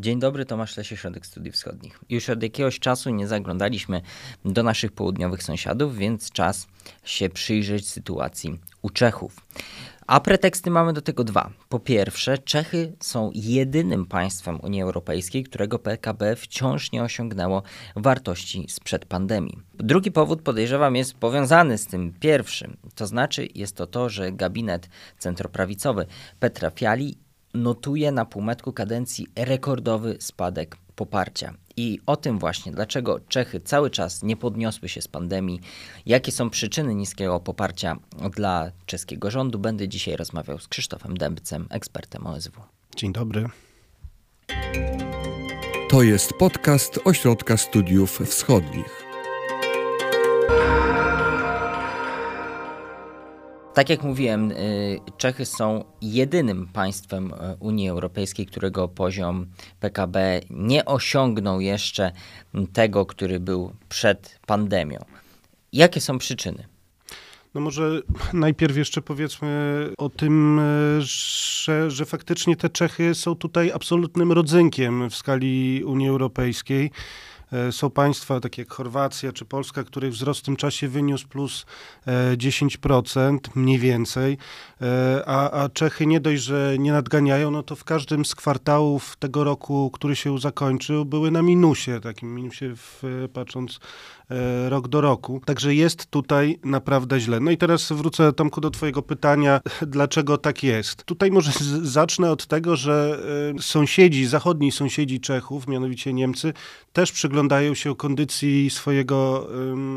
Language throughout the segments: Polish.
Dzień dobry, Tomasz Lesie, Środek Studiów Wschodnich. Już od jakiegoś czasu nie zaglądaliśmy do naszych południowych sąsiadów, więc czas się przyjrzeć sytuacji u Czechów. A preteksty mamy do tego dwa. Po pierwsze, Czechy są jedynym państwem Unii Europejskiej, którego PKB wciąż nie osiągnęło wartości sprzed pandemii. Drugi powód, podejrzewam, jest powiązany z tym pierwszym. To znaczy, jest to to, że gabinet centroprawicowy Petra Fiali notuje na półmetku kadencji rekordowy spadek poparcia. I o tym właśnie, dlaczego Czechy cały czas nie podniosły się z pandemii, jakie są przyczyny niskiego poparcia dla czeskiego rządu, będę dzisiaj rozmawiał z Krzysztofem Dębcem, ekspertem OSW. Dzień dobry. To jest podcast Ośrodka Studiów Wschodnich. Tak jak mówiłem, y, Czechy są jedynym państwem y, Unii Europejskiej, którego poziom PKB nie osiągnął jeszcze tego, który był przed pandemią. Jakie są przyczyny? No może najpierw jeszcze powiedzmy o tym, y, że, że faktycznie te Czechy są tutaj absolutnym rodzynkiem w skali Unii Europejskiej. E, są państwa takie jak Chorwacja czy Polska, których wzrost w tym czasie wyniósł plus 10% e, mniej więcej, e, a, a Czechy nie dość, że nie nadganiają, no to w każdym z kwartałów tego roku, który się zakończył, były na minusie, takim minusie w, patrząc rok do roku. Także jest tutaj naprawdę źle. No i teraz wrócę, Tomku, do twojego pytania, dlaczego tak jest. Tutaj może zacznę od tego, że sąsiedzi, zachodni sąsiedzi Czechów, mianowicie Niemcy, też przyglądają przyglądają się kondycji swojego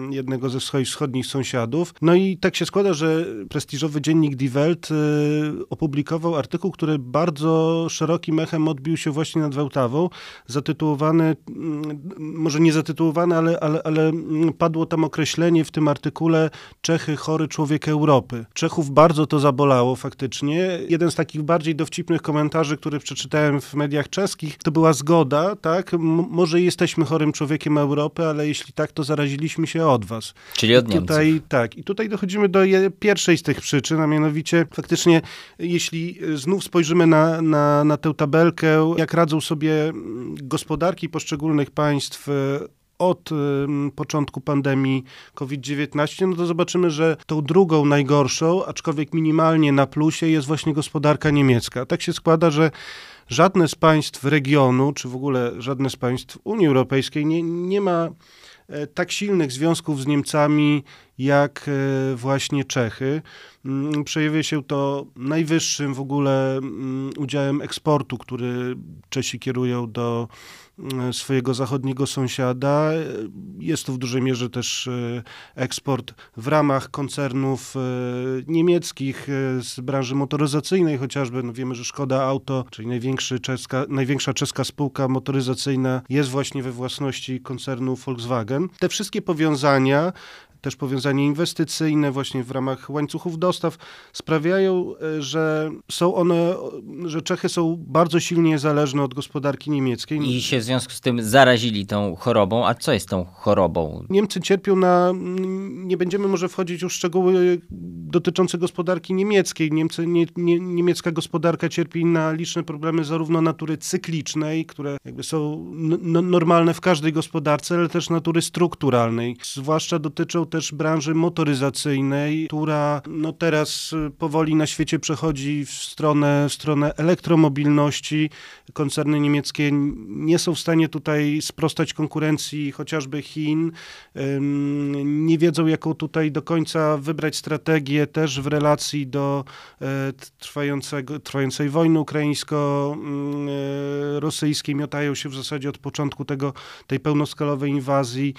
jednego ze swoich wschodnich sąsiadów. No i tak się składa, że prestiżowy dziennik Die Welt y, opublikował artykuł, który bardzo szerokim echem odbił się właśnie nad Wełtawą, zatytułowany, może nie zatytułowany, ale, ale, ale padło tam określenie w tym artykule Czechy chory człowiek Europy. Czechów bardzo to zabolało faktycznie. Jeden z takich bardziej dowcipnych komentarzy, który przeczytałem w mediach czeskich, to była zgoda, tak? M może jesteśmy chorym człowiekiem Europy, ale jeśli tak, to zaraziliśmy się od was. Czyli od Niemców. Tutaj, tak. I tutaj dochodzimy do pierwszej z tych przyczyn, a mianowicie faktycznie, jeśli znów spojrzymy na, na, na tę tabelkę, jak radzą sobie gospodarki poszczególnych państw e, od początku pandemii COVID-19, no to zobaczymy, że tą drugą najgorszą, aczkolwiek minimalnie na plusie, jest właśnie gospodarka niemiecka. Tak się składa, że żadne z państw regionu, czy w ogóle żadne z państw Unii Europejskiej nie, nie ma e, tak silnych związków z Niemcami jak e, właśnie Czechy. Mm, przejawia się to najwyższym w ogóle mm, udziałem eksportu, który Czesi kierują do swojego zachodniego sąsiada. Jest to w dużej mierze też e, eksport w ramach koncernów e, niemieckich z branży motoryzacyjnej, chociażby no wiemy, że Szkoda Auto, czyli czeska, największa czeska spółka motoryzacyjna jest właśnie we własności koncernu Volkswagen. Te wszystkie powiązania też powiązanie inwestycyjne właśnie w ramach łańcuchów dostaw sprawiają, e, że są one, że Czechy są bardzo silnie zależne od gospodarki niemieckiej. I się w związku z tym zarazili tą chorobą. A co jest tą chorobą? Niemcy cierpią na, nie będziemy może wchodzić już w szczegóły dotyczące gospodarki niemieckiej. Niemcy, nie, nie, niemiecka gospodarka cierpi na liczne problemy zarówno natury cyklicznej, które jakby są normalne w każdej gospodarce, ale też natury strukturalnej. Zwłaszcza dotyczą też branży motoryzacyjnej, która no teraz y, powoli na świecie przechodzi w stronę, w stronę elektromobilności. Koncerny niemieckie nie są w stanie tutaj sprostać konkurencji chociażby Chin. Nie wiedzą, jaką tutaj do końca wybrać strategię też w relacji do e, trwającego, trwającej wojny ukraińsko-rosyjskiej. Miotają się w zasadzie od początku tego, tej pełnoskalowej inwazji.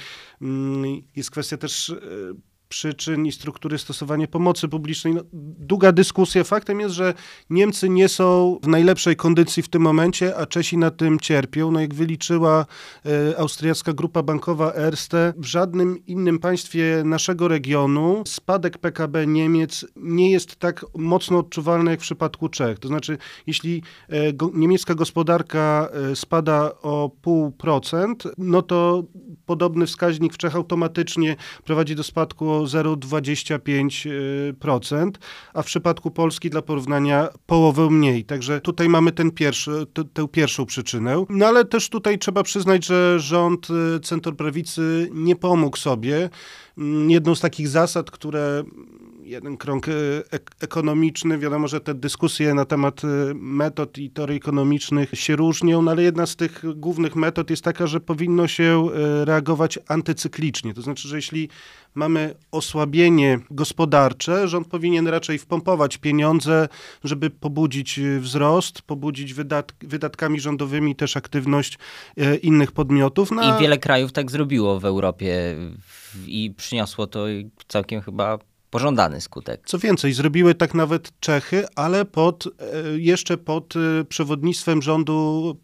Jest kwestia też äh, przyczyn i struktury stosowania pomocy publicznej. No, długa dyskusja. Faktem jest, że Niemcy nie są w najlepszej kondycji w tym momencie, a Czesi na tym cierpią. No jak wyliczyła e, austriacka grupa bankowa Erste, w żadnym innym państwie naszego regionu spadek PKB Niemiec nie jest tak mocno odczuwalny jak w przypadku Czech. To znaczy, jeśli e, go, niemiecka gospodarka e, spada o pół procent, no to podobny wskaźnik w Czech automatycznie prowadzi do spadku o 0,25%, a w przypadku Polski dla porównania połowę mniej. Także tutaj mamy ten pierwszy, t- tę pierwszą przyczynę. No ale też tutaj trzeba przyznać, że rząd y, centroprawicy nie pomógł sobie. Mm, Jedną z takich zasad, które jeden krąg e, ek- ekonomiczny, wiadomo, że te dyskusje na temat e, metod i teorii ekonomicznych się różnią, no ale jedna z tych głównych metod jest taka, że powinno się e, reagować antycyklicznie. To znaczy, że jeśli mamy osłabienie gospodarcze, rząd powinien raczej wpompować pieniądze, żeby pobudzić wzrost, pobudzić wydat wydatkami rządowymi też aktywność innych podmiotów. No, a- I wiele krajów tak zrobiło w Europie i przyniosło to całkiem chyba pożądany skutek. Co więcej, zrobiły tak nawet Czechy, ale pod, e, jeszcze pod e, przewodnictwem rządu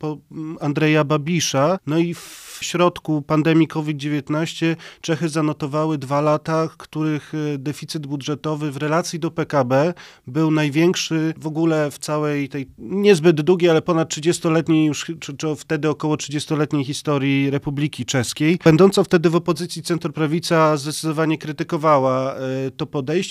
Andrzeja Babisza. No i w środku pandemii COVID-19 Czechy zanotowały dwa lata, których e, deficyt budżetowy w relacji do PKB był największy w ogóle w całej tej niezbyt długiej, ale ponad 30-letniej już, czy, czy wtedy około 30-letniej historii Republiki Czeskiej. Będąca wtedy w opozycji centroprawica zdecydowanie krytykowała to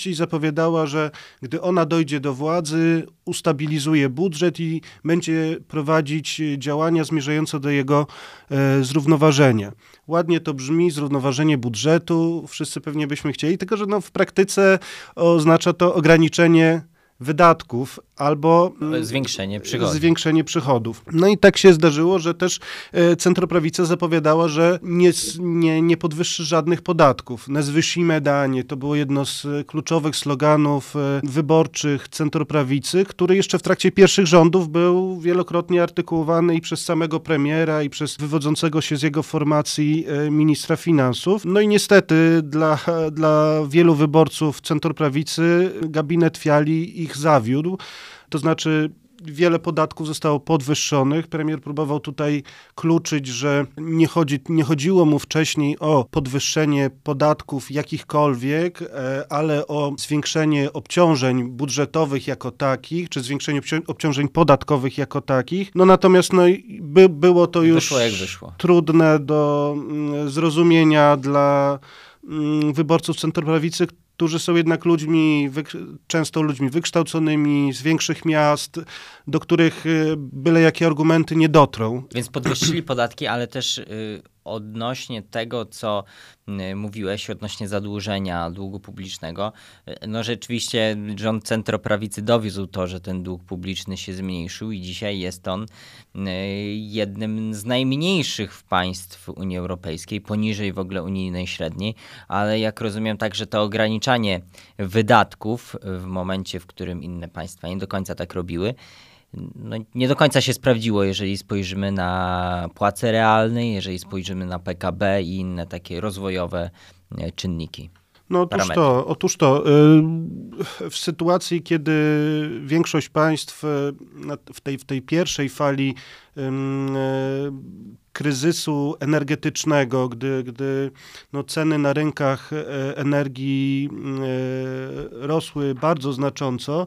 i zapowiadała, że gdy ona dojdzie do władzy, ustabilizuje budżet i będzie prowadzić działania zmierzające do jego e, zrównoważenia. Ładnie to brzmi, zrównoważenie budżetu, wszyscy pewnie byśmy chcieli, tylko że no, w praktyce oznacza to ograniczenie wydatków albo mm, Zwiększenie przychodów. zwiększenie przychodów. No i tak się zdarzyło, że też e, centroprawica zapowiadała, że nie, nie, nie podwyższy żadnych podatków. Nezwyšíme danie to było jedno z e, kluczowych sloganów e, wyborczych centroprawicy, który jeszcze w trakcie pierwszych rządów był wielokrotnie artykułowany i przez samego premiera i przez wywodzącego się z jego formacji ministra finansów. No i niestety dla, dla wielu wyborców centroprawicy gabinet Fiali ich zawiódł. To znaczy wiele podatków zostało podwyższonych. Premier próbował tutaj kluczyć, że nie, chodzi, nie chodziło mu wcześniej o podwyższenie podatków jakichkolwiek, e, ale o zwiększenie obciążeń budżetowych jako takich, czy zwiększenie obcią- obciążeń podatkowych jako takich. No natomiast no, by, było to już Wyszło wyszło. trudne do mm, zrozumienia dla mm, wyborców centroprawicy, którzy są jednak ludźmi, często ludźmi wykształconymi, z większych miast, do których y, byle jakie argumenty nie dotrą. Więc podwyższyli podatki, ale też y, odnośnie tego, co y, mówiłeś, odnośnie zadłużenia długu publicznego, no rzeczywiście rząd centroprawicy dowiózł to, że ten dług publiczny się zmniejszył i dzisiaj jest on jednym z najmniejszych w państw Unii Europejskiej, poniżej w ogóle unijnej średniej, ale jak rozumiem także to ograniczanie wydatków w momencie, w którym inne państwa nie do końca tak robiły, no, nie do końca się sprawdziło, jeżeli spojrzymy na płace realne, jeżeli spojrzymy na PKB i inne takie rozwojowe e, czynniki. No otóż parametry. to, otóż to. y, W sytuacji, kiedy większość państw y, w tej, w tej pierwszej fali y, kryzysu energetycznego, gdy, gdy no, ceny na rynkach e, energii rosły bardzo znacząco,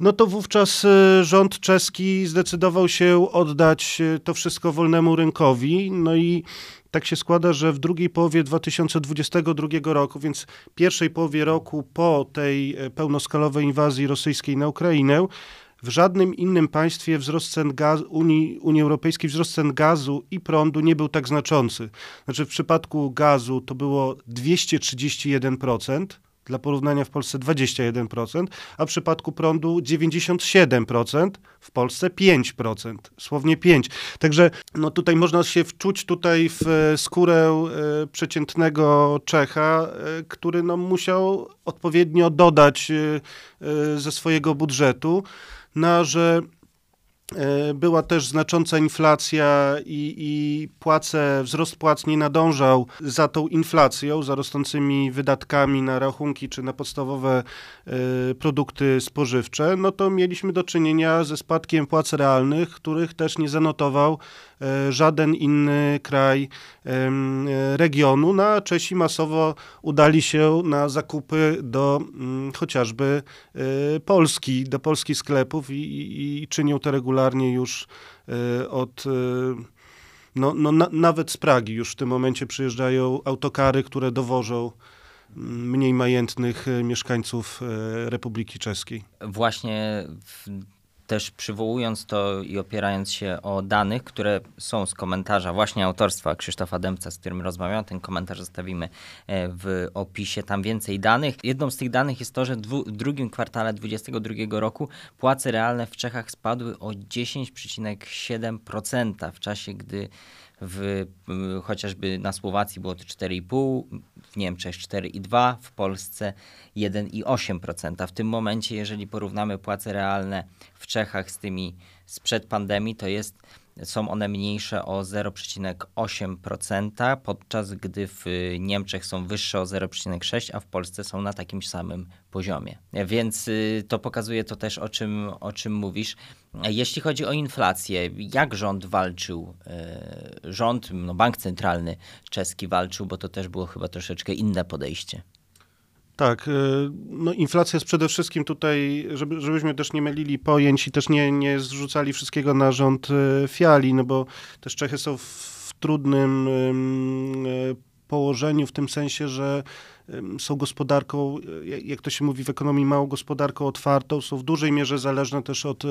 no to wówczas y, rząd czeski zdecydował się oddać y, to wszystko wolnemu rynkowi. No i tak się składa, że w drugiej połowie 2022 roku, więc pierwszej połowie roku po tej e, pełnoskalowej inwazji rosyjskiej na Ukrainę, w żadnym innym państwie wzrost cen gaz, Unii, Unii Europejskiej wzrost cen gazu i prądu nie był tak znaczący. Znaczy w przypadku gazu to było 231%, dla porównania w Polsce 21%, a w przypadku prądu 97%, w Polsce 5%, słownie 5%. Także no tutaj można się wczuć tutaj w e, skórę e, przeciętnego Czecha, e, który no musiał odpowiednio dodać ze swojego budżetu, na że Była też znacząca inflacja i, i płace, wzrost płac nie nadążał za tą inflacją, za rosnącymi wydatkami na rachunki czy na podstawowe e, produkty spożywcze, no to mieliśmy do czynienia ze spadkiem płac realnych, których też nie zanotował e, żaden inny kraj e, regionu. No, a Czesi masowo udali się na zakupy do mm, chociażby e, Polski, do polskich sklepów i, i, i czynią to regularnie już e, od, e, no, no na, nawet z Pragi już w tym momencie przyjeżdżają autokary, które dowożą mm, mniej majętnych mieszkańców Republiki Czeskiej. Właśnie w też przywołując to i opierając się o danych, które są z komentarza właśnie autorstwa Krzysztofa Dębca, z którym rozmawiam, ten komentarz zostawimy e, w opisie, tam więcej danych. Jedną z tych danych jest to, że w drugim kwartale 2022 roku płace realne w Czechach spadły o 10,7% w czasie, gdy w, chociażby na Słowacji było to 4,5%, w Niemczech 4,2%, w Polsce 1,8%. W tym momencie, jeżeli porównamy płace realne w Czechach z tymi sprzed pandemii, to jest są one mniejsze o 0,8%, podczas gdy w Niemczech są wyższe o 0,6%, a w Polsce są na takim samym poziomie. Więc y, to pokazuje to też, o czym, o czym mówisz. Jeśli chodzi o inflację, jak rząd walczył? Y, rząd, no bank centralny czeski walczył, bo to też było chyba troszeczkę inne podejście. Tak, y, no inflacja jest przede wszystkim tutaj, żeby, żebyśmy też nie mylili pojęć i też nie, nie zrzucali wszystkiego na rząd y, Fiali, no bo też Czechy są w trudnym y, położeniu w tym sensie, że są gospodarką, jak to się mówi w ekonomii, małą gospodarką otwartą, są w dużej mierze zależne też od e,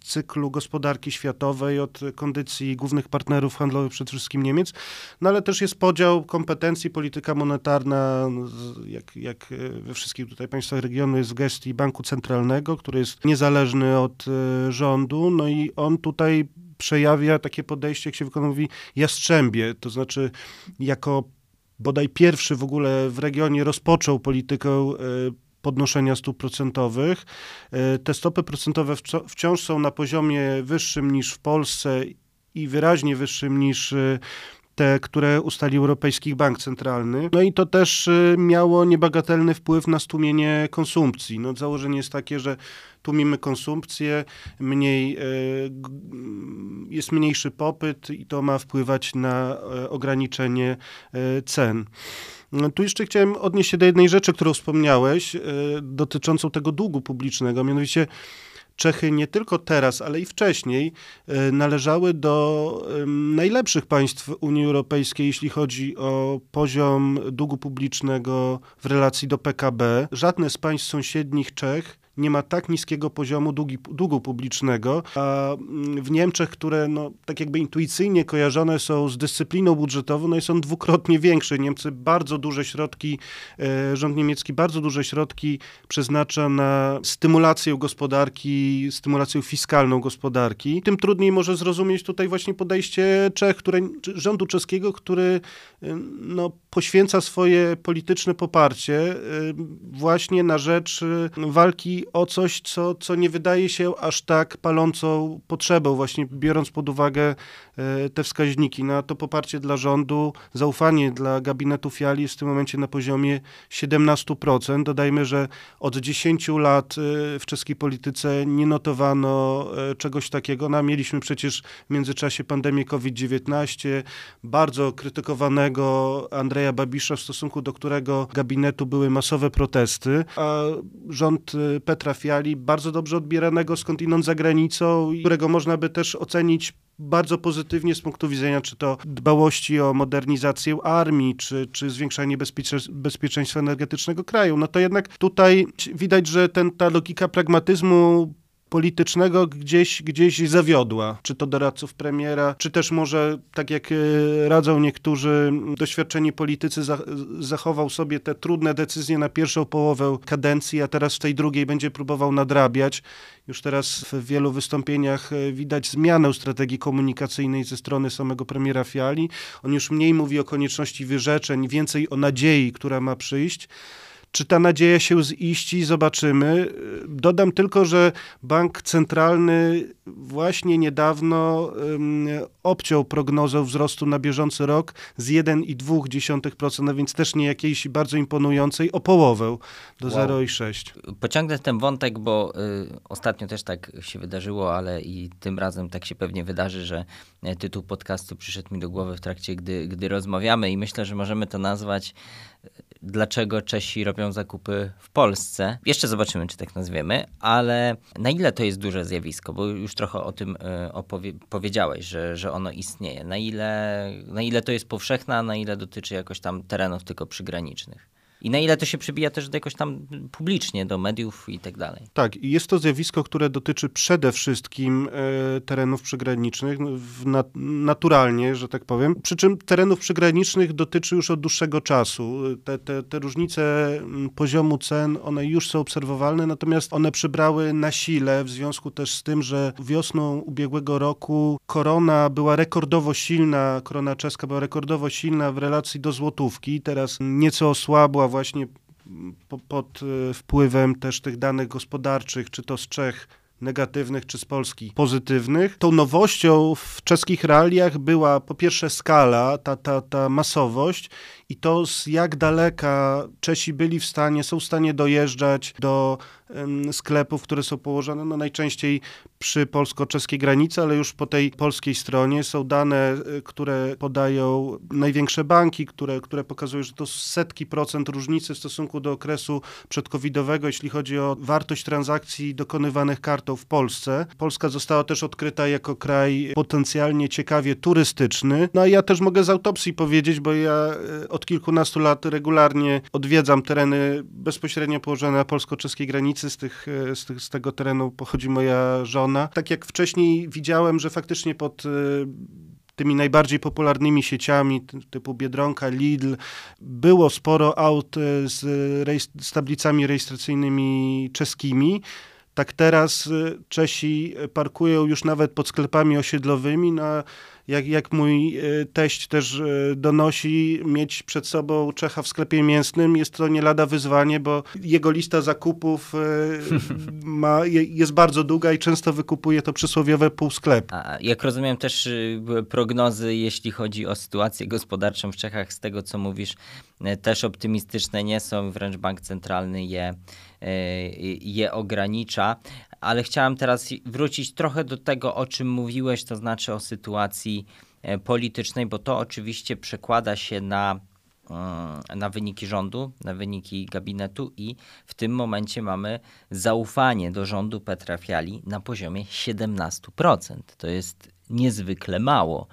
cyklu gospodarki światowej, od kondycji głównych partnerów handlowych, przede wszystkim Niemiec, no ale też jest podział kompetencji, polityka monetarna, jak, jak e, we wszystkich tutaj państwach regionu jest w gestii Banku Centralnego, który jest niezależny od e, rządu, no i on tutaj przejawia takie podejście, jak się w ekonomii jastrzębie, to znaczy jako bodaj pierwszy w ogóle w regionie rozpoczął politykę e, podnoszenia stóp procentowych. E, te stopy procentowe wciąż są na poziomie wyższym niż w Polsce i wyraźnie wyższym niż e, te, które ustalił Europejski Bank Centralny. No i to też miało niebagatelny wpływ na stłumienie konsumpcji. No, założenie jest takie, że tłumimy konsumpcję, mniej, e, jest mniejszy popyt i to ma wpływać na e, ograniczenie e, cen. No, tu jeszcze chciałem odnieść się do jednej rzeczy, którą wspomniałeś, dotyczącą tego długu publicznego, mianowicie Czechy nie tylko teraz, ale i wcześniej należały do najlepszych państw Unii Europejskiej, jeśli chodzi o poziom długu publicznego w relacji do PKB. Żadne z państw sąsiednich Czech nie ma tak niskiego poziomu długi, długu publicznego, a mm, w Niemczech, które no, tak jakby intuicyjnie kojarzone są z dyscypliną budżetową, no jest on dwukrotnie większy. Niemcy bardzo duże środki, e, rząd niemiecki bardzo duże środki przeznacza na stymulację gospodarki, stymulację fiskalną gospodarki. Tym trudniej może zrozumieć tutaj właśnie podejście Czech, które, rządu czeskiego, który e, no, poświęca swoje polityczne poparcie e, właśnie na rzecz walki o coś, co, co nie wydaje się aż tak palącą potrzebą, właśnie biorąc pod uwagę e, te wskaźniki. Na to poparcie dla rządu, zaufanie dla gabinetu Fiali jest w tym momencie na poziomie 17%. Dodajmy, że od 10 lat e, w czeskiej polityce nie notowano e, czegoś takiego. No, mieliśmy przecież w międzyczasie pandemię COVID-19, bardzo krytykowanego Andrzeja Babisza, w stosunku do którego gabinetu były masowe protesty, a rząd Petra trafiali, bardzo dobrze odbieranego skądinąd za granicą, którego można by też ocenić bardzo pozytywnie z punktu widzenia czy to dbałości o modernizację armii, czy, czy zwiększanie bezpieczeństwa energetycznego kraju. No to jednak tutaj widać, że ten, ta logika pragmatyzmu politycznego gdzieś, gdzieś zawiodła. Czy to doradców premiera, czy też może, tak jak e, radzą niektórzy doświadczeni politycy, zachował sobie te trudne decyzje na pierwszą połowę kadencji, a teraz w tej drugiej będzie próbował nadrabiać. Już teraz w wielu wystąpieniach e, widać zmianę strategii komunikacyjnej ze strony samego premiera Fiali. On już mniej mówi o konieczności wyrzeczeń, więcej o nadziei, która ma przyjść. Czy ta nadzieja się ziści? Zobaczymy. Dodam tylko, że bank centralny właśnie niedawno um, obciął prognozę wzrostu na bieżący rok z 1,2%, no więc też nie jakiejś bardzo imponującej, o połowę do wow. 0,6. Pociągnę ten wątek, bo y, ostatnio też tak się wydarzyło, ale i tym razem tak się pewnie wydarzy, że e, tytuł podcastu przyszedł mi do głowy w trakcie, gdy, gdy rozmawiamy i myślę, że możemy to nazwać dlaczego Czesi robią zakupy w Polsce. Jeszcze zobaczymy, czy tak nazwiemy, ale na ile to jest duże zjawisko, bo już trochę o tym e, opowie- powiedziałeś, że, że ono istnieje. Na ile, na ile to jest powszechne, a na ile dotyczy jakoś tam terenów tylko przygranicznych. I na ile to się przybija też jakoś tam publicznie, do mediów i tak dalej. Tak, i jest to zjawisko, które dotyczy przede wszystkim e, terenów przygranicznych, no, naturalnie, że tak powiem. Przy czym terenów przygranicznych dotyczy już od dłuższego czasu. Te, te, te różnice poziomu cen, one już są obserwowalne, natomiast one przybrały na sile w związku też z tym, że wiosną ubiegłego roku korona była rekordowo silna, korona czeska była rekordowo silna w relacji do złotówki. Teraz nieco osłabła właśnie po, pod e, wpływem też tych danych gospodarczych, czy to z Czech negatywnych, czy z Polski pozytywnych. Tą nowością w czeskich realiach była po pierwsze skala, ta, ta, ta masowość i to z jak daleka Czesi byli w stanie, są w stanie dojeżdżać do sklepów, które są położone no najczęściej przy polsko-czeskiej granicy, ale już po tej polskiej stronie są dane, y, które podają największe banki, które, które pokazują, że to setki procent różnicy w stosunku do okresu przedcovidowego, jeśli chodzi o wartość transakcji dokonywanych kartą w Polsce. Polska została też odkryta jako kraj potencjalnie ciekawie turystyczny. No a ja też mogę z autopsji powiedzieć, bo ja y, od kilkunastu lat regularnie odwiedzam tereny bezpośrednio położone na polsko-czeskiej granicy. Z, tych, y, z, tych, z tego terenu pochodzi moja żona. Tak jak wcześniej widziałem, że faktycznie pod y, tymi najbardziej popularnymi sieciami ty- typu Biedronka, Lidl, było sporo aut y, z, z tablicami rejestracyjnymi czeskimi. Tak teraz Czesi parkują już nawet pod sklepami osiedlowymi. No, a jak, jak mój y, teść też y, donosi, mieć przed sobą Czecha w sklepie mięsnym jest to nie lada wyzwanie, bo jego lista zakupów y, ma, je- jest bardzo długa i często wykupuje to przysłowiowe pół sklepu. A jak rozumiem też y, prognozy, jeśli chodzi o sytuację gospodarczą w Czechach, z tego co mówisz, też optymistyczne nie są, wręcz bank centralny je, je ogranicza. Ale chciałem teraz wrócić trochę do tego, o czym mówiłeś, to znaczy o sytuacji e, politycznej, bo to oczywiście przekłada się na mm, na wyniki rządu, na wyniki gabinetu i w tym momencie mamy zaufanie do rządu Petra Fiali na poziomie 17%. To jest niezwykle mało.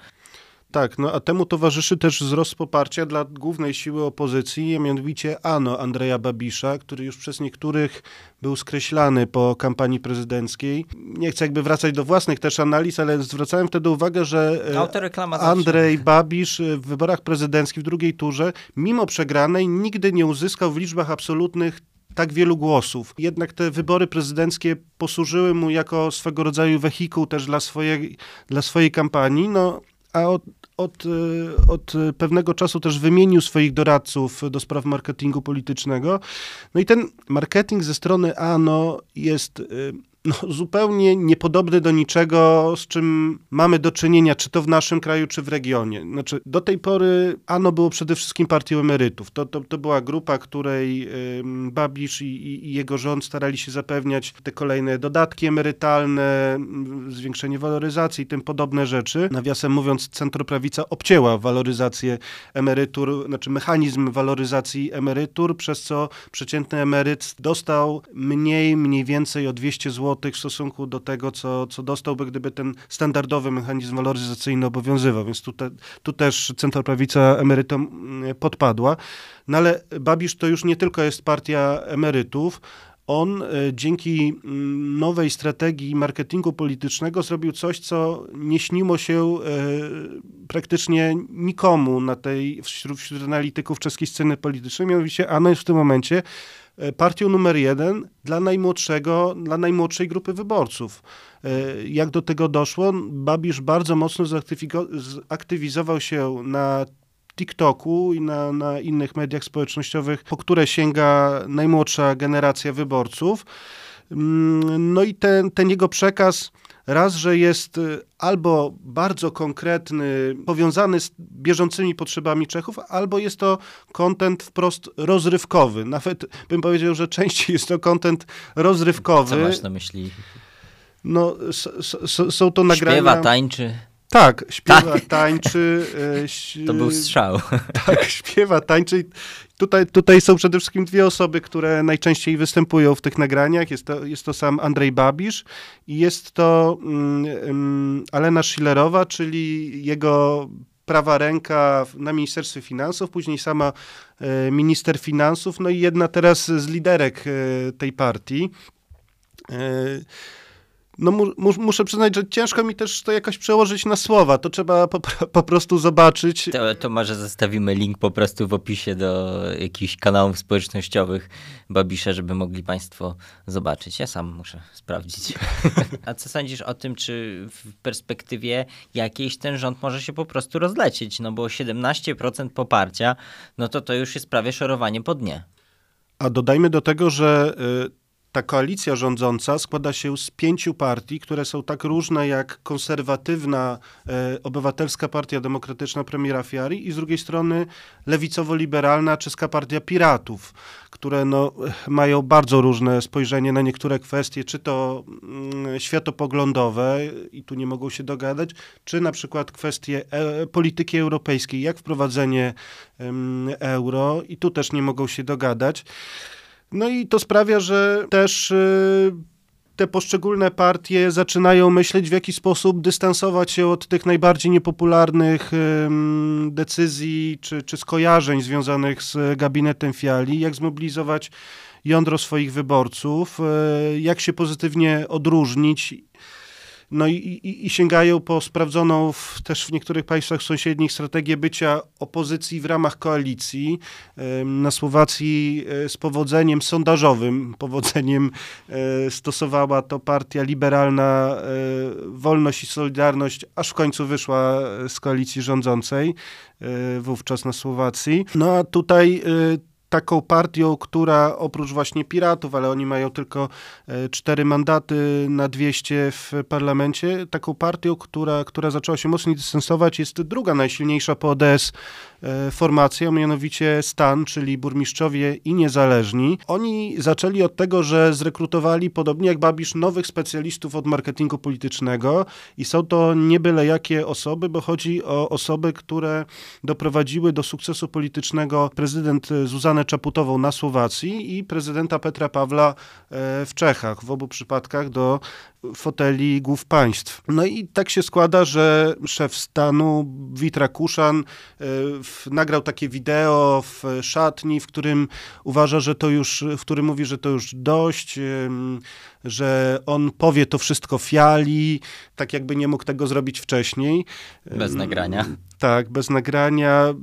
Tak, no a temu towarzyszy też wzrost poparcia dla głównej siły opozycji, a mianowicie ANO Andrzeja Babisza, który już przez niektórych był skreślany po kampanii prezydenckiej. Nie chcę jakby wracać do własnych też analiz, ale zwracałem wtedy uwagę, że e. Andrzej Babisz e, w wyborach prezydenckich w drugiej turze, mimo przegranej, nigdy nie uzyskał w liczbach absolutnych tak wielu głosów. Jednak te wybory prezydenckie posłużyły mu jako swego rodzaju wehikuł też dla swojej, dla swojej kampanii. No, a od, od, e, od pewnego czasu też wymienił swoich doradców do spraw marketingu politycznego. No i ten marketing ze strony ANO jest e, no, zupełnie niepodobny do niczego, z czym mamy do czynienia, czy to w naszym kraju, czy w regionie. Znaczy, do tej pory ANO było przede wszystkim partią emerytów. To, to, to była grupa, której ym, Babisz i, i, jego rząd starali się zapewniać te kolejne dodatki emerytalne, zwiększenie waloryzacji i tym podobne rzeczy. Nawiasem mówiąc, centroprawica obcięła waloryzację emerytur, znaczy mechanizm waloryzacji emerytur, przez co przeciętny emeryt dostał mniej, mniej więcej o 200 zł w stosunku do tego, co, co dostałby, gdyby ten standardowy mechanizm waloryzacyjny obowiązywał. Więc tu, te, tu też centroprawica emerytom mm, podpadła. No ale Babisz to już nie tylko jest partia emerytów, on e, dzięki mm, nowej strategii marketingu politycznego zrobił coś, co nie śniło się e, praktycznie nikomu na tej, wśród, wśród analityków czeskiej sceny politycznej. Mianowicie ANO jest w tym momencie partią numer jeden dla najmłodszego, dla najmłodszej grupy wyborców. E, Jak do tego doszło? Babisz bardzo mocno zaktywizował się na TikToku i na, na innych mediach społecznościowych, po które sięga najmłodsza generacja wyborców. Mm, No i ten, ten jego przekaz raz, że jest y, albo bardzo konkretny, powiązany z bieżącymi potrzebami Czechów, albo jest to kontent wprost rozrywkowy. Nawet bym powiedział, że częściej jest to kontent rozrywkowy. Co masz na myśli? No, są to nagrania... Śpiewa, tańczy. Tak, śpiewa, tańczy. e, ś- To był strzał. tak, śpiewa, tańczy. Tutaj, tutaj są przede wszystkim dwie osoby, które najczęściej występują w tych nagraniach. Jest to, jest to sam Andrzej Babisz i jest to um, Alena Schillerowa, czyli jego prawa ręka na Ministerstwie Finansów, później sama e, minister finansów, no i jedna teraz z liderek e, tej partii. E, no mu, muszę przyznać, że ciężko mi też to jakoś przełożyć na słowa. To trzeba po, po prostu zobaczyć. To, to, może zostawimy link po prostu w opisie do jakichś kanałów społecznościowych Babisza, żeby mogli Państwo zobaczyć. Ja sam muszę sprawdzić. A co sądzisz o tym, czy w perspektywie jakiejś ten rząd może się po prostu rozlecieć? No bo 17% poparcia, no to to już jest prawie szorowanie po dnie. A dodajmy do tego, że... Y ta koalicja rządząca składa się z pięciu partii, które są tak różne jak konserwatywna e, Obywatelska Partia Demokratyczna premiera Fiari i z drugiej strony lewicowo-liberalna Czeska Partia Piratów, które no, mają bardzo różne spojrzenie na niektóre kwestie, czy to mm, światopoglądowe i tu nie mogą się dogadać, czy na przykład kwestie e, polityki europejskiej, jak wprowadzenie euro i tu też nie mogą się dogadać. No i to sprawia, że też y, te poszczególne partie zaczynają myśleć, w jaki sposób dystansować się od tych najbardziej niepopularnych decyzji czy, czy skojarzeń związanych z gabinetem Fiali, jak zmobilizować jądro swoich wyborców, y, jak się pozytywnie odróżnić no i, i, i, sięgają po sprawdzoną w, też w niektórych państwach sąsiednich strategię bycia opozycji w ramach koalicji. Na Słowacji e, z powodzeniem sondażowym, powodzeniem e, stosowała to partia liberalna e, Wolność i Solidarność, aż w końcu wyszła z koalicji rządzącej wówczas na Słowacji. No a tutaj taką partią, która oprócz właśnie piratów, ale oni mają tylko e, cztery mandaty na 200 w parlamencie, taką partią, która, która zaczęła się mocniej dystansować, jest druga najsilniejsza po ODS formacją, mianowicie Stan, czyli burmistrzowie i niezależni. Oni zaczęli od tego, że zrekrutowali, podobnie jak Babisz, nowych specjalistów od marketingu politycznego i są to nie byle jakie osoby, bo chodzi o osoby, które doprowadziły do sukcesu politycznego prezydent Zuzanę Czaputową na Słowacji i prezydenta Petra Pawla e, w Czechach. W obu przypadkach do foteli głów państw. No i tak się składa, że szef stanu Witra Kuszan nagrał takie wideo w szatni, w którym uważa, że to już, w którym mówi, że to już dość, że on powie to wszystko fiali, tak jakby nie mógł tego zrobić wcześniej. Bez nagrania. Tak, bez nagrania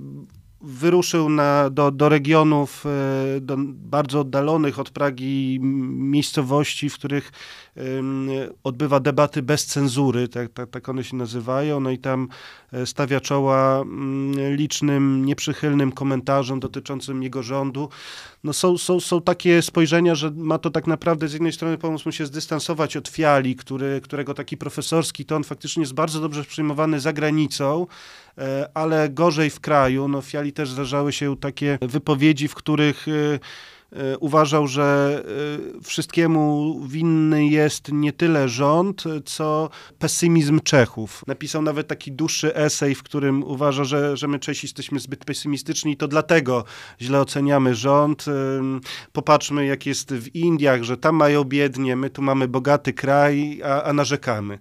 wyruszył na, do, do regionów e, do bardzo oddalonych od Pragi miejscowości, w których odbywa debaty bez cenzury, tak, tak, tak one się nazywają, no i tam e, stawia czoła mm, licznym, nieprzychylnym komentarzom dotyczącym jego rządu. No są, są, są takie spojrzenia, że ma to tak naprawdę z jednej strony pomóc mu się zdystansować od Fiali, który, którego taki profesorski ton faktycznie jest bardzo dobrze przyjmowany za granicą, e, ale gorzej w kraju. No Fiali też zdarzały się takie wypowiedzi, w których e, uważał, że e, wszystkiemu winny jest nie tyle rząd, co pesymizm Czechów. Napisał nawet taki dłuższy esej, w którym uważa, że, że my Czesi jesteśmy zbyt pesymistyczni i to dlatego źle oceniamy rząd. E, popatrzmy, jak jest w Indiach, że tam mają biednie, my tu mamy bogaty kraj, a, a narzekamy.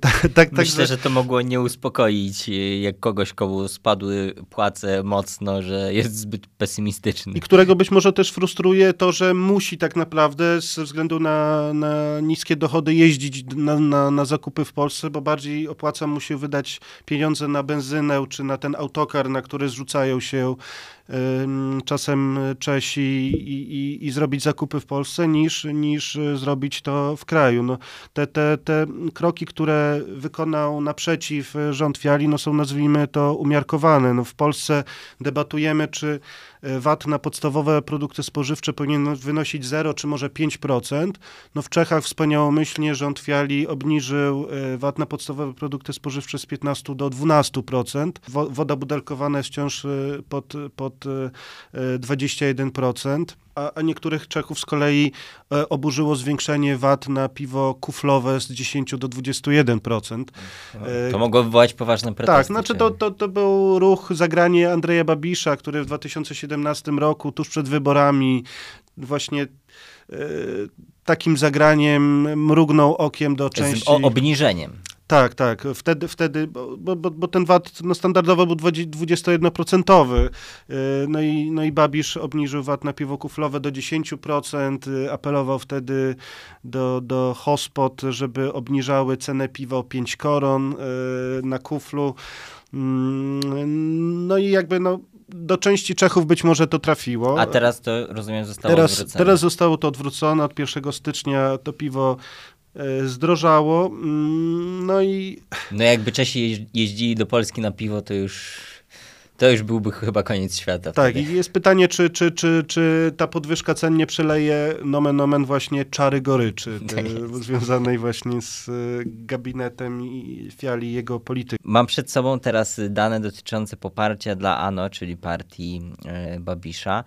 Tak, tak, Myślę, tak, że... że to mogło nie uspokoić jak kogoś, komu spadły płace mocno, że jest zbyt pesymistyczny. I którego być może też frustruje to, że musi tak naprawdę ze względu na, na niskie dochody jeździć na, na, na, zakupy w Polsce, bo bardziej opłaca mu się wydać pieniądze na benzynę czy na ten autokar, na który zrzucają się czasem Czesi i, i, i, zrobić zakupy w Polsce, niż, niż zrobić to w kraju. No, te, te, te kroki, które wykonał naprzeciw rząd Fiali, no są nazwijmy to umiarkowane. No, w Polsce debatujemy, czy VAT na podstawowe produkty spożywcze powinien wynosić 0 czy może 5%. No w Czechach wspaniałomyślnie rząd Fiali obniżył e, VAT na podstawowe produkty spożywcze z 15 do 12%. Woda butelkowana jest wciąż e, pod, pod 21%. a, a niektórych Czechów z kolei e, oburzyło zwiększenie VAT na piwo kuflowe z 10 do 21%. E, to mogło wywołać poważne pretensje. Tak, znaczy to, to, to był ruch, zagranie Andrzeja Babisza, który w 2017 roku, tuż przed wyborami, właśnie e, takim zagraniem mrugnął okiem do części... Z obniżeniem. Tak, tak. Wtedy, wtedy bo, bo, bo ten VAT no, standardowo był 21%. Y, no i, no i Babisz obniżył VAT na piwo kuflowe do 10%. Y, apelował wtedy do, do hospod, żeby obniżały cenę piwa o 5 koron y, na kuflu. Mm, no i jakby no, do części Czechów być może to trafiło. A teraz to, rozumiem, zostało teraz, odwrócone. Teraz zostało to odwrócone. Od 1 stycznia to piwo zdrożało. Mm, no i. No jakby Czesi jeździli do Polski na piwo, to już. To już byłby chyba koniec świata. Tak, wtedy. i jest pytanie, czy, czy, czy, czy ta podwyżka cen nie przeleje nomen omen właśnie czary goryczy, tak związanej właśnie z e, gabinetem i fiali jego polityki. Mam przed sobą teraz dane dotyczące poparcia dla ANO, czyli partii e, Babisza.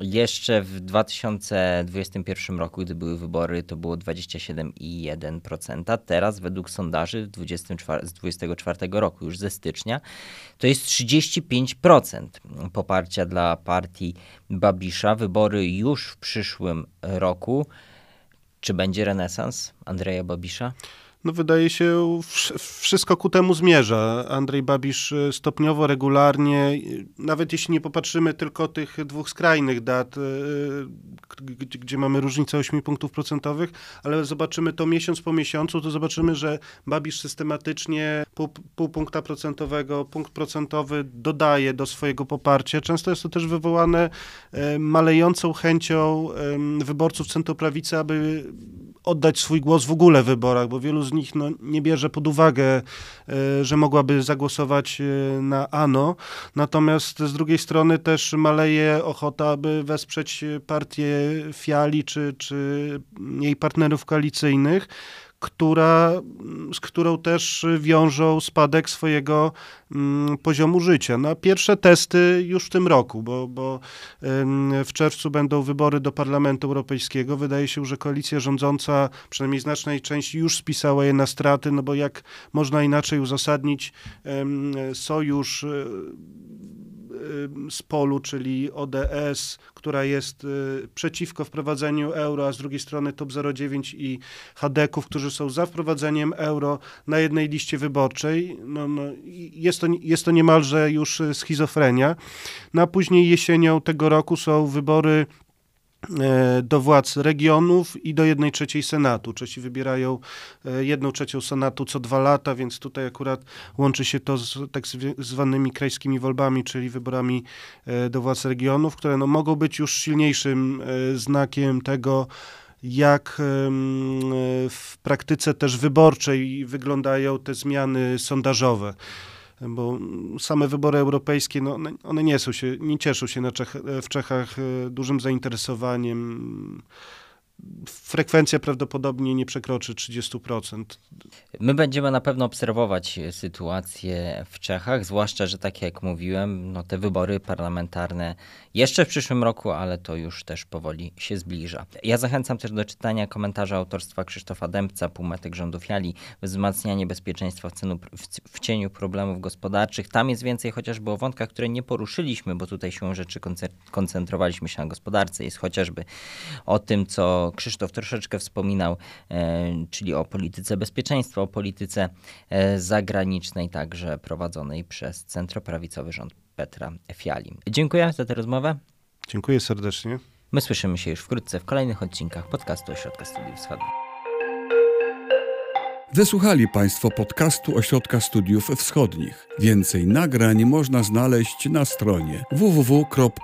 Jeszcze w 2021 roku, gdy były wybory, to było 27,1%. Teraz według sondaży 24, z 2024 roku, już ze stycznia, to jest 35% poparcia dla partii Babisza. Wybory już w przyszłym roku. Czy będzie renesans Andrzeja Babisza? No wydaje się, wszystko ku temu zmierza. Andrzej Babisz e, stopniowo, regularnie, nawet jeśli nie popatrzymy tylko tych dwóch skrajnych dat, e, gdzie mamy różnicę 8 punktów procentowych, ale zobaczymy to miesiąc po miesiącu, to zobaczymy, że Babisz systematycznie pół, pół punkta procentowego, punkt procentowy dodaje do swojego poparcia. Często jest to też wywołane e, malejącą chęcią wyborców centroprawicy, aby oddać swój głos w ogóle w wyborach, bo wielu z nich no, nie bierze pod uwagę, e, że mogłaby zagłosować e, na ANO. Natomiast z drugiej strony też maleje ochota, aby wesprzeć partię Fiali czy, czy jej partnerów koalicyjnych która, z którą też wiążą spadek swojego mm, poziomu życia. Na pierwsze testy już w tym roku, bo, bo w czerwcu będą wybory do Parlamentu Europejskiego. Wydaje się, że koalicja rządząca, przynajmniej znacznej części, już spisała je na straty, no bo jak można inaczej uzasadnić sojusz z polu, czyli ODS, która jest y, przeciwko wprowadzeniu euro, a z drugiej strony TOP 09 i Hadeków, którzy są za wprowadzeniem euro na jednej liście wyborczej. No, no, jest, to, jest to niemalże już schizofrenia. No później jesienią tego roku są wybory do władz regionów i do jednej trzeciej Senatu. Czesi wybierają e, jedną trzecią Senatu co dwa lata, więc tutaj akurat łączy się to z tak zwanymi krajskimi wolbami, czyli wyborami e, do władz regionów, które no, mogą być już silniejszym znakiem tego, jak w praktyce też wyborczej wyglądają te zmiany sondażowe bo same wybory europejskie, no, one nie, są się, nie cieszą się Czech, w Czechach e, dużym zainteresowaniem frekwencja prawdopodobnie nie przekroczy 30%. My będziemy na pewno obserwować sytuację w Czechach, zwłaszcza, że tak jak mówiłem, no te wybory parlamentarne jeszcze w przyszłym roku, ale to już też powoli się zbliża. Ja zachęcam też do czytania komentarza autorstwa Krzysztofa Dębca, półmetek rządów Jali, wzmacnianie bezpieczeństwa w, cenu, w, w cieniu problemów gospodarczych. Tam jest więcej chociażby o wątkach, które nie poruszyliśmy, bo tutaj się rzeczy koncentrowaliśmy się na gospodarce. Jest chociażby o tym, co Krzysztof troszeczkę wspominał, e, czyli o polityce bezpieczeństwa, o polityce e, zagranicznej, także prowadzonej przez centroprawicowy rząd Petra Fiali. Dziękuję za tę rozmowę. Dziękuję serdecznie. My słyszymy się już wkrótce w kolejnych odcinkach podcastu Ośrodka Studiów Wschodnich. Wysłuchali Państwo podcastu Ośrodka Studiów Wschodnich. Więcej nagrań można znaleźć na stronie www.osw.waw.pl.